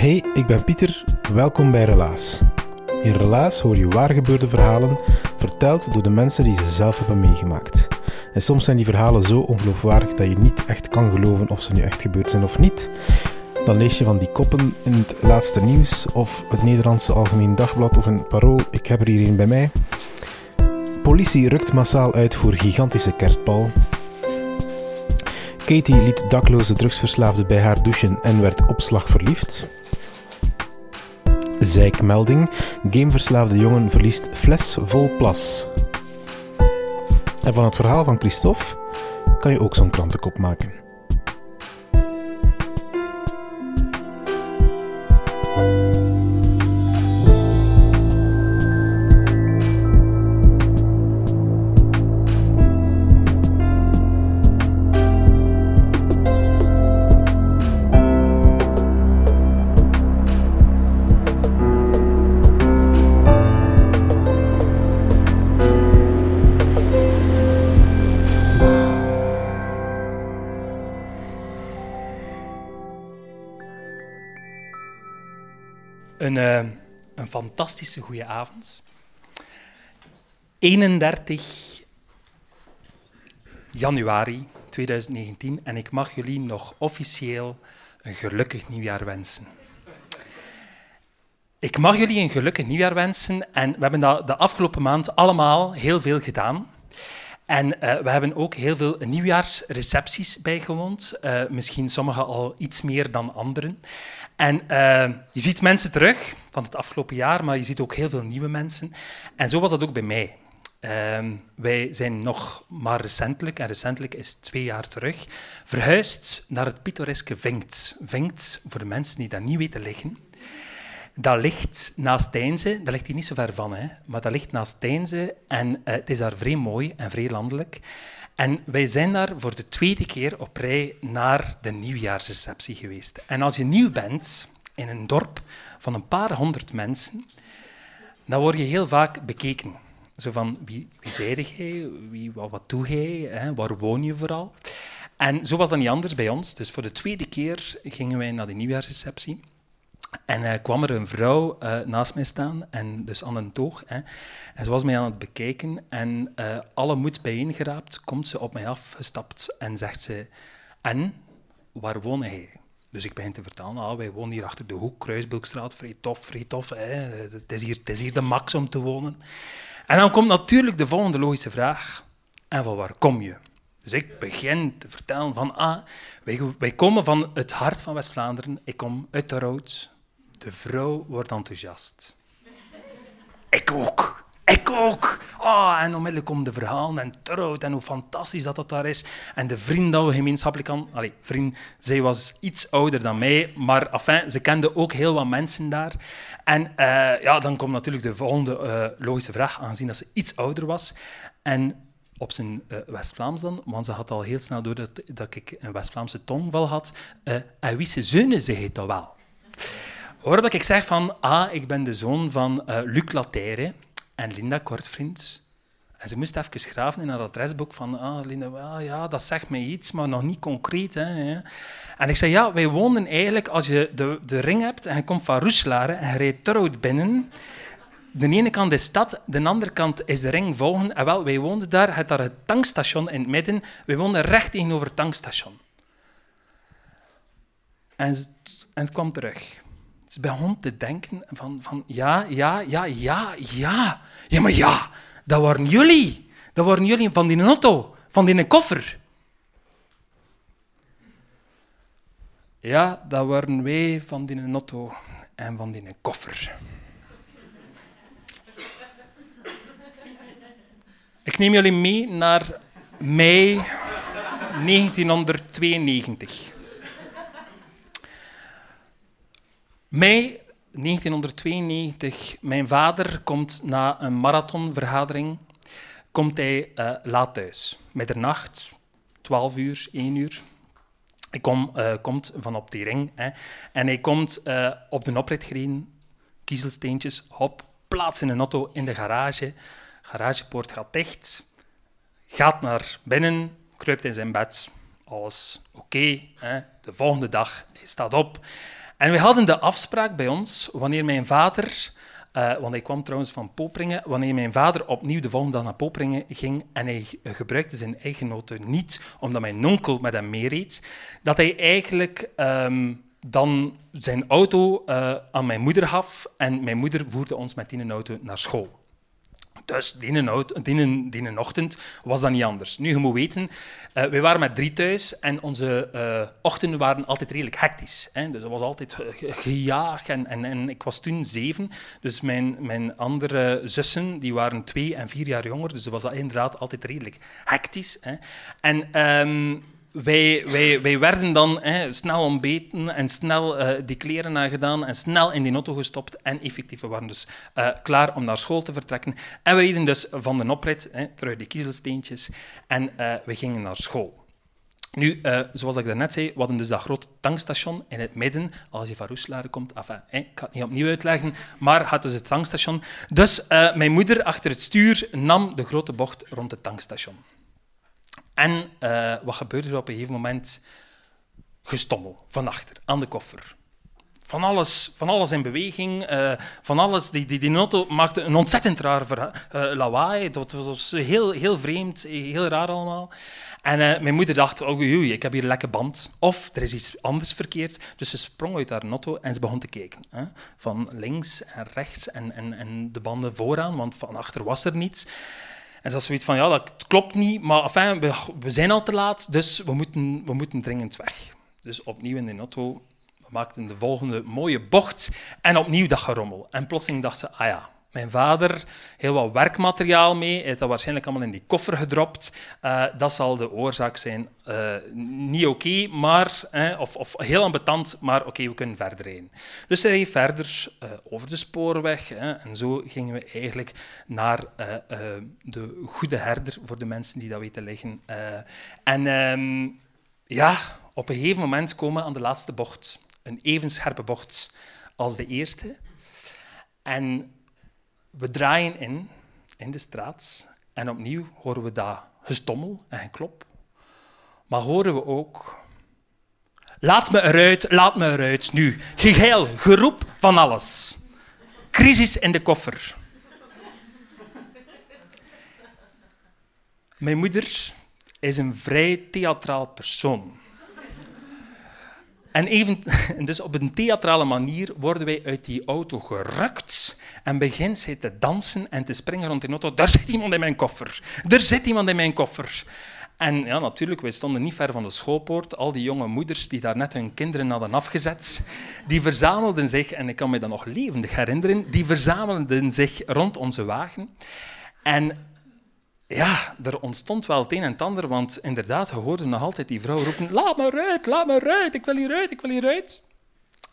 Hey, ik ben Pieter. Welkom bij Relaas. In Relaas hoor je waargebeurde verhalen verteld door de mensen die ze zelf hebben meegemaakt. En soms zijn die verhalen zo ongeloofwaardig dat je niet echt kan geloven of ze nu echt gebeurd zijn of niet. Dan lees je van die koppen in het laatste nieuws of het Nederlandse Algemeen Dagblad of een parool. Ik heb er hier een bij mij. Politie rukt massaal uit voor gigantische kerstbal. Katie liet dakloze drugsverslaafde bij haar douchen en werd op Zijkmelding. Gameverslaafde jongen verliest fles vol plas. En van het verhaal van Christophe kan je ook zo'n krantenkop maken. Fantastische goede avond. 31 januari 2019 en ik mag jullie nog officieel een gelukkig nieuwjaar wensen. Ik mag jullie een gelukkig nieuwjaar wensen en we hebben dat de afgelopen maand allemaal heel veel gedaan. En uh, we hebben ook heel veel nieuwjaarsrecepties bijgewoond, uh, misschien sommige al iets meer dan anderen. En uh, je ziet mensen terug van het afgelopen jaar, maar je ziet ook heel veel nieuwe mensen. En zo was dat ook bij mij. Uh, wij zijn nog maar recentelijk, en recentelijk is twee jaar terug, verhuisd naar het pittoreske Vinkt. Vinkt, voor de mensen die dat niet weten liggen, dat ligt naast Deinze, dat ligt hier niet zo ver van, hè, maar dat ligt naast Deinze en uh, het is daar vrij mooi en vrij landelijk. En wij zijn daar voor de tweede keer op rij naar de nieuwjaarsreceptie geweest. En als je nieuw bent in een dorp van een paar honderd mensen, dan word je heel vaak bekeken. Zo van, wie, wie zei jij? Wie, wat, wat doe jij? Hè? Waar woon je vooral? En zo was dat niet anders bij ons. Dus voor de tweede keer gingen wij naar de nieuwjaarsreceptie. En uh, kwam er een vrouw uh, naast mij staan, en dus aan een toog. Hè, en ze was mij aan het bekijken en uh, alle moed bijeengeraapt, komt ze op mij afgestapt en zegt ze, en, waar woon hij? Dus ik begin te vertellen, ah, wij wonen hier achter de hoek, Kruisbulkstraat, vrij tof, vrij tof. Hè. Het, is hier, het is hier de max om te wonen. En dan komt natuurlijk de volgende logische vraag, en van waar kom je? Dus ik begin te vertellen van, ah, wij, wij komen van het hart van West-Vlaanderen, ik kom uit de Rood. De vrouw wordt enthousiast. Ik ook. Ik ook. Oh, en onmiddellijk komen de verhalen en Rood en hoe fantastisch dat dat daar is. En de vriend dat we gemeenschappelijk aan... Allee, vriend, zij was iets ouder dan mij, maar enfin, ze kende ook heel wat mensen daar. En uh, ja, dan komt natuurlijk de volgende uh, logische vraag, aangezien dat ze iets ouder was. En op zijn uh, West-Vlaams dan, want ze had al heel snel door dat, dat ik een West-Vlaamse tongval had. En wie ze zeunen ze heet dat wel. Hoor dat ik zeg van, ah, ik ben de zoon van uh, Luc Lataire en Linda Kortvriend. En ze moest even graven in haar adresboek van, ah, Linda, ja, dat zegt mij iets, maar nog niet concreet. Hè. En ik zei, ja, wij woonden eigenlijk, als je de, de ring hebt en je komt van Roeselare en je rijdt Torhout binnen, de ene kant is stad, de andere kant is de ring volgen. En wel, wij woonden daar, het daar het tankstation in het midden. Wij woonden recht tegenover het tankstation. En, en het kwam terug. Ze begon te denken van, van ja, ja, ja, ja, ja. Ja, maar ja, dat waren jullie. Dat waren jullie van die auto, van die koffer. Ja, dat waren wij van die auto en van die koffer. Ik neem jullie mee naar mei 1992. Mei 1992, mijn vader komt na een marathonvergadering, komt hij uh, laat thuis. Middernacht, 12 uur, 1 uur. Hij kom, uh, komt van op die ring hè, en hij komt uh, op de oprit gereden, kiezelsteentjes, hop, plaats in een auto in de garage. Garagepoort gaat dicht, gaat naar binnen, kruipt in zijn bed. Alles oké. De volgende dag, hij staat op. En we hadden de afspraak bij ons, wanneer mijn vader, uh, want hij kwam trouwens van Popringen, wanneer mijn vader opnieuw de volgende dag naar Popringen ging en hij gebruikte zijn eigen auto niet, omdat mijn onkel met hem meereed, dat hij eigenlijk um, dan zijn auto uh, aan mijn moeder gaf en mijn moeder voerde ons met die auto naar school. Dus die, ochtend was dat niet anders. Nu, je moet weten, uh, wij waren met drie thuis en onze uh, ochtenden waren altijd redelijk hectisch. Hè? Dus dat was altijd gejaagd en, en, en, ik was toen zeven. Dus mijn, mijn andere zussen die waren twee en vier jaar jonger. Dus dat was inderdaad altijd redelijk hectisch. Hè? En... Um, wij, wij, wij werden dan hè, snel ontbeten en snel uh, die kleren aangedaan en snel in die auto gestopt. En effectief, we waren dus uh, klaar om naar school te vertrekken. En we reden dus van de oprit, hè, terug die kiezelsteentjes, en uh, we gingen naar school. Nu, zoals ik daarnet zei, we hadden dus dat grote tankstation in het midden. Als je van Roeselare komt, enfin, ik ga het niet opnieuw uitleggen, maar had dus het tankstation. Dus mijn moeder achter het stuur nam de grote bocht rond het tankstation. En uh, wat gebeurde er op een gegeven moment? Gestommel van achter, aan de koffer. Van alles, van alles in beweging, uh, van alles. Die, die, die maakte een ontzettend raar uh, lawaai. Dat was heel, heel vreemd, heel raar allemaal. En mijn moeder dacht, oh ik heb hier een lekke band. Of er is iets anders verkeerd. Dus ze sprong uit haar auto en ze begon te kijken. Hè? Van links en rechts en, en, en de banden vooraan, want van achter was er niets. En ze had zoiets van, ja, dat klopt niet, maar enfin, we, zijn al te laat, dus we moeten, we moeten dringend weg. Dus opnieuw in de auto, we maakten de volgende mooie bocht en opnieuw dat gerommel. En plotseling dacht ze, ah ja, mijn vader, heel wat werkmateriaal mee, heeft dat waarschijnlijk allemaal in die koffer gedropt. Uh, dat zal de oorzaak zijn. Uh, niet oké, maar, eh, of, of heel ambetant, maar oké, we kunnen verder heen. Dus hij reed verder over de spoorweg en zo gingen we eigenlijk naar de goede herder, voor de mensen die dat weten liggen. en um, ja, op een gegeven moment komen we aan de laatste bocht. Een even scherpe bocht als de eerste. En we draaien in, in de straat, en opnieuw horen we dat gestommel en geklop. Maar horen we ook... Laat me eruit, laat me eruit, nu. Gegeil, geroep van alles. Crisis in de koffer. Mijn moeder is een vrij theatraal persoon. En even, dus op een theatrale manier worden wij uit die auto gerukt en begint zij te dansen en te springen rond die auto. Daar zit iemand in mijn koffer. Er zit iemand in mijn koffer. En ja, natuurlijk, wij stonden niet ver van de schoolpoort. Al die jonge moeders die daar net hun kinderen hadden afgezet, die verzamelden zich, en ik kan me dat nog levendig herinneren, die verzamelden zich rond onze wagen. En ja, er ontstond wel het een en ander, want inderdaad, je hoorde nog altijd die vrouw roepen, laat me eruit, laat me eruit, ik wil hieruit, ik wil hieruit.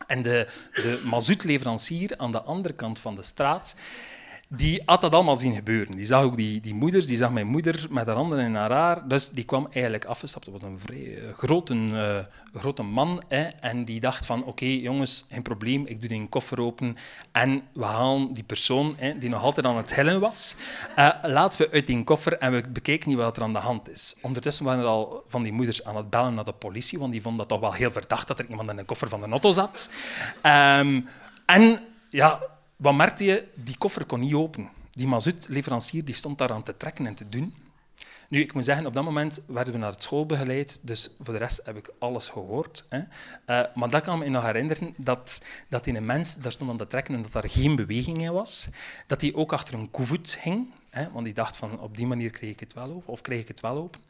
En de, de mazuutleverancier aan de andere kant van de straat, die had dat allemaal zien gebeuren. Die zag ook die, die moeders, die zag mijn moeder met haar handen in haar haar. Dus die kwam eigenlijk afgestapt. Dat was een vrij uh, grote, uh, grote man. Hè, en die dacht van, oké jongens, geen probleem. Ik doe die koffer open. En we halen die persoon, hè, die nog altijd aan het hellen was, uh, laten we uit die koffer en we bekijken niet wat er aan de hand is. Ondertussen waren er al van die moeders aan het bellen naar de politie, want die vonden dat toch wel heel verdacht dat er iemand in een koffer van de auto zat. Um, en ja wat merkte je? Die koffer kon niet open. Die mazuutleverancier die stond daar aan te trekken en te doen. Nu, ik moet zeggen, op dat moment werden we naar het school begeleid, dus voor de rest heb ik alles gehoord. Hè. Uh, maar dat kan me nog herinneren dat, dat in een mens daar stond aan te trekken en dat er geen beweging in was. Dat hij ook achter een koevoet hing, hè, want die dacht van op die manier kreeg ik het wel open, of kreeg ik het wel open.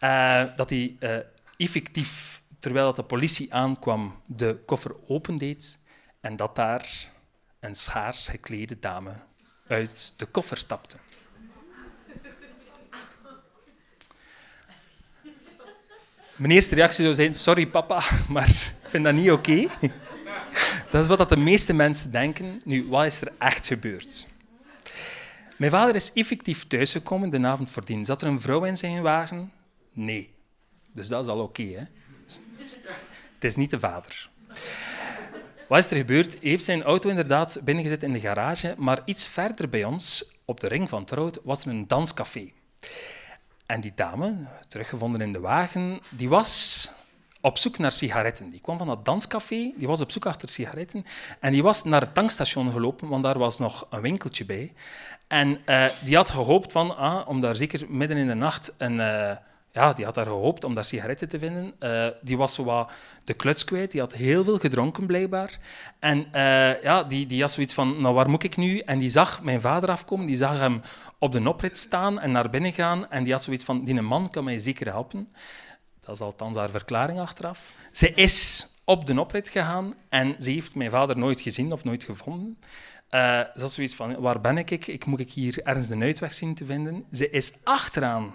Uh, dat hij uh, effectief, terwijl dat de politie aankwam, de koffer opendeed en dat daar een schaars geklede dame uit de koffer stapte. Mijn eerste reactie zou zijn: Sorry papa, maar ik vind dat niet oké. Dat is wat de meeste mensen denken. Nu, wat is er echt gebeurd? Mijn vader is effectief thuisgekomen de avond voordien. Zat er een vrouw in zijn wagen? Nee. Dus dat is al oké. Hè? het is niet de vader. Wat is er gebeurd? Heeft zijn auto inderdaad binnengezet in de garage, maar iets verder bij ons, op de ring van Trout, was er een danscafé. En die dame, teruggevonden in de wagen, die was op zoek naar sigaretten. Die kwam van dat danscafé, die was op zoek achter sigaretten en die was naar het tankstation gelopen, want daar was nog een winkeltje bij. En uh, die had gehoopt van, ah, om daar zeker midden in de nacht een... Uh, ja, die had daar gehoopt om daar sigaretten te vinden. Uh, die was zo wat de kluts kwijt. Die had heel veel gedronken, blijkbaar. En ja, die, die had zoiets van, nou, waar moet ik nu? En die zag mijn vader afkomen. Die zag hem op de oprit staan en naar binnen gaan. En die had zoiets van, die man kan mij zeker helpen. Dat is althans haar verklaring achteraf. Ze is op de oprit gegaan en ze heeft mijn vader nooit gezien of nooit gevonden. Uh, ze had zoiets van, waar ben ik? Ik moet ik hier ergens de uitweg zien te vinden. Ze is achteraan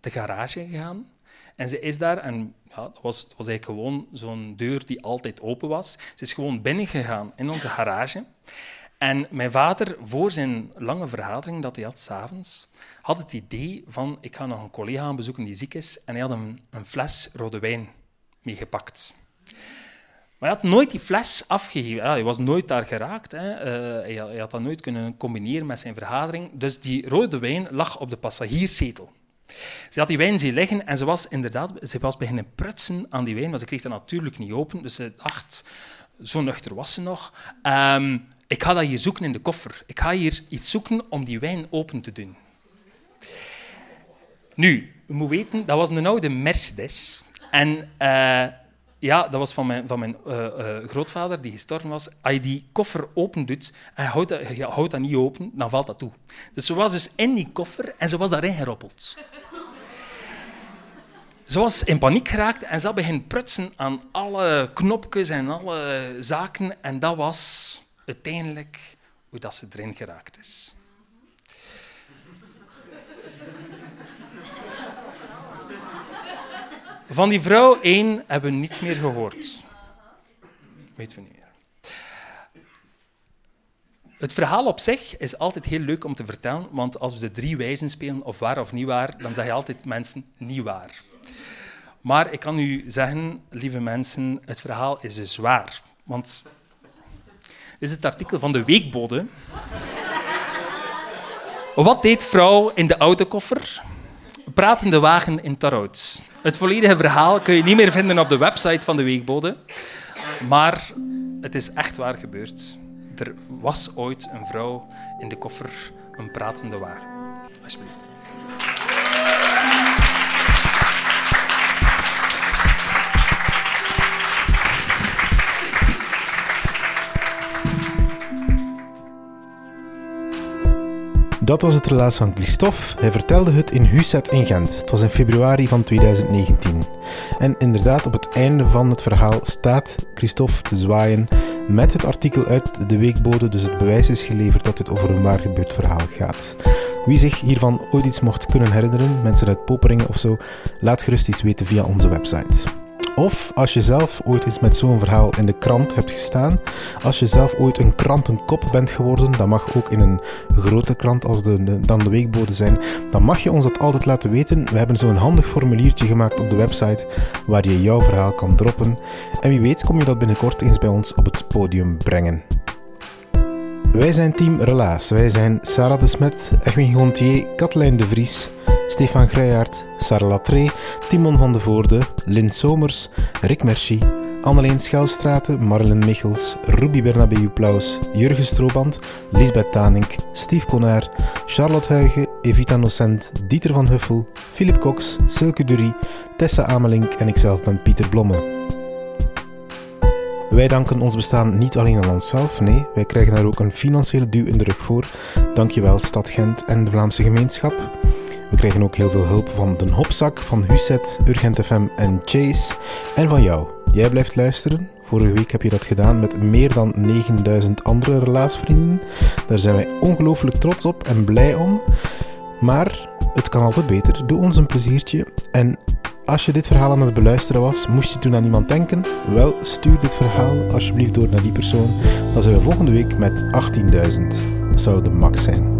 de garage gegaan. En ze is daar, en ja, dat, was, was eigenlijk gewoon zo'n deur die altijd open was. Ze is gewoon binnengegaan in onze garage. En mijn vader, voor zijn lange vergadering dat hij had s'avonds, had het idee van, ik ga nog een collega bezoeken die ziek is. En hij had een, een fles rode wijn meegepakt. Maar hij had nooit die fles afgegeven. hij was nooit daar geraakt. Hè. Hij, hij, had dat nooit kunnen combineren met zijn vergadering. Dus die rode wijn lag op de passagierszetel. Ze had die wijn zien liggen en ze was inderdaad ze was beginnen prutsen aan die wijn, maar ze kreeg dat natuurlijk niet open. Dus ze dacht, zo nuchter was ze nog. Um, ik ga dat hier zoeken in de koffer. Ik ga hier iets zoeken om die wijn open te doen. Nu, je moet weten, dat was een oude Mercedes. En uh, ja, dat was van mijn, van mijn uh, uh, grootvader, die gestorven was. Als je die koffer open doet en je houdt, dat, houdt dat niet open, dan valt dat toe. Dus ze was dus in die koffer en ze was daarin geroppeld. Ze was in paniek geraakt en ze begon prutsen aan alle knopjes en alle zaken. En dat was uiteindelijk hoe dat ze erin geraakt is. Van die vrouw één hebben we niets meer gehoord. Weet we niet meer. Het verhaal op zich is altijd heel leuk om te vertellen, want als we de drie wijzen spelen, of waar of niet waar, dan zeg je altijd mensen niet waar. Maar ik kan u zeggen, lieve mensen, het verhaal is dus waar. Want dit is het artikel van de Weekbode. Wat deed vrouw in de autokoffer? Pratende wagen in Tarouts. Het volledige verhaal kun je niet meer vinden op de website van de Weekbode. Maar het is echt waar gebeurd. Er was ooit een vrouw in de koffer, een pratende wagen. Alsjeblieft. Dat was het relaas van Christophe. Hij vertelde het in Huset in Gent. Het was in februari van 2019. En inderdaad, op het einde van het verhaal staat Christophe te zwaaien met het artikel uit de weekbode. Dus het bewijs is geleverd dat dit over een waar gebeurd verhaal gaat. Wie zich hiervan ooit iets mocht kunnen herinneren, mensen uit Poperingen of zo, laat gerust iets weten via onze website. Of als je zelf ooit eens met zo'n verhaal in de krant hebt gestaan, als je zelf ooit een krantenkop bent geworden, dat mag ook in een grote krant als de, dan de weekbode zijn, dan mag je ons dat altijd laten weten. We hebben zo'n handig formuliertje gemaakt op de website waar je jouw verhaal kan droppen. En wie weet kom je dat binnenkort eens bij ons op het podium brengen. Wij zijn Team Relaas. Wij zijn Sarah de Smet, Egwin Gontier, Katlijn de Vries, Stefan Greijaert, Sarah Latré, Timon van de Voorde, Lynn Somers, Rick Merci, Anneleen Schelstraten, Marlen Michels, Ruby Bernabeu Plaus, Jurgen Strooband, Lisbeth Tanink, Steve Konaar, Charlotte Huigen, Evita Nocent, Dieter van Huffel, Philip Cox, Silke Durie, Tessa Amelink en ikzelf ben Pieter Blomme. Wij danken ons bestaan niet alleen aan onszelf, nee, wij krijgen daar ook een financiële duw in de rug voor. Dankjewel Stad Gent en de Vlaamse gemeenschap. Krijgen ook heel veel hulp van Den Hopzak, van Huset, Urgent FM en Chase. En van jou. Jij blijft luisteren. Vorige week heb je dat gedaan met meer dan 9000 andere relaasvrienden. Daar zijn wij ongelooflijk trots op en blij om. Maar het kan altijd beter. Doe ons een pleziertje en als je dit verhaal aan het beluisteren was, moest je toen aan iemand denken? Wel, stuur dit verhaal alsjeblieft door naar die persoon. Dan zijn we volgende week met 18.000. Dat zou de max zijn.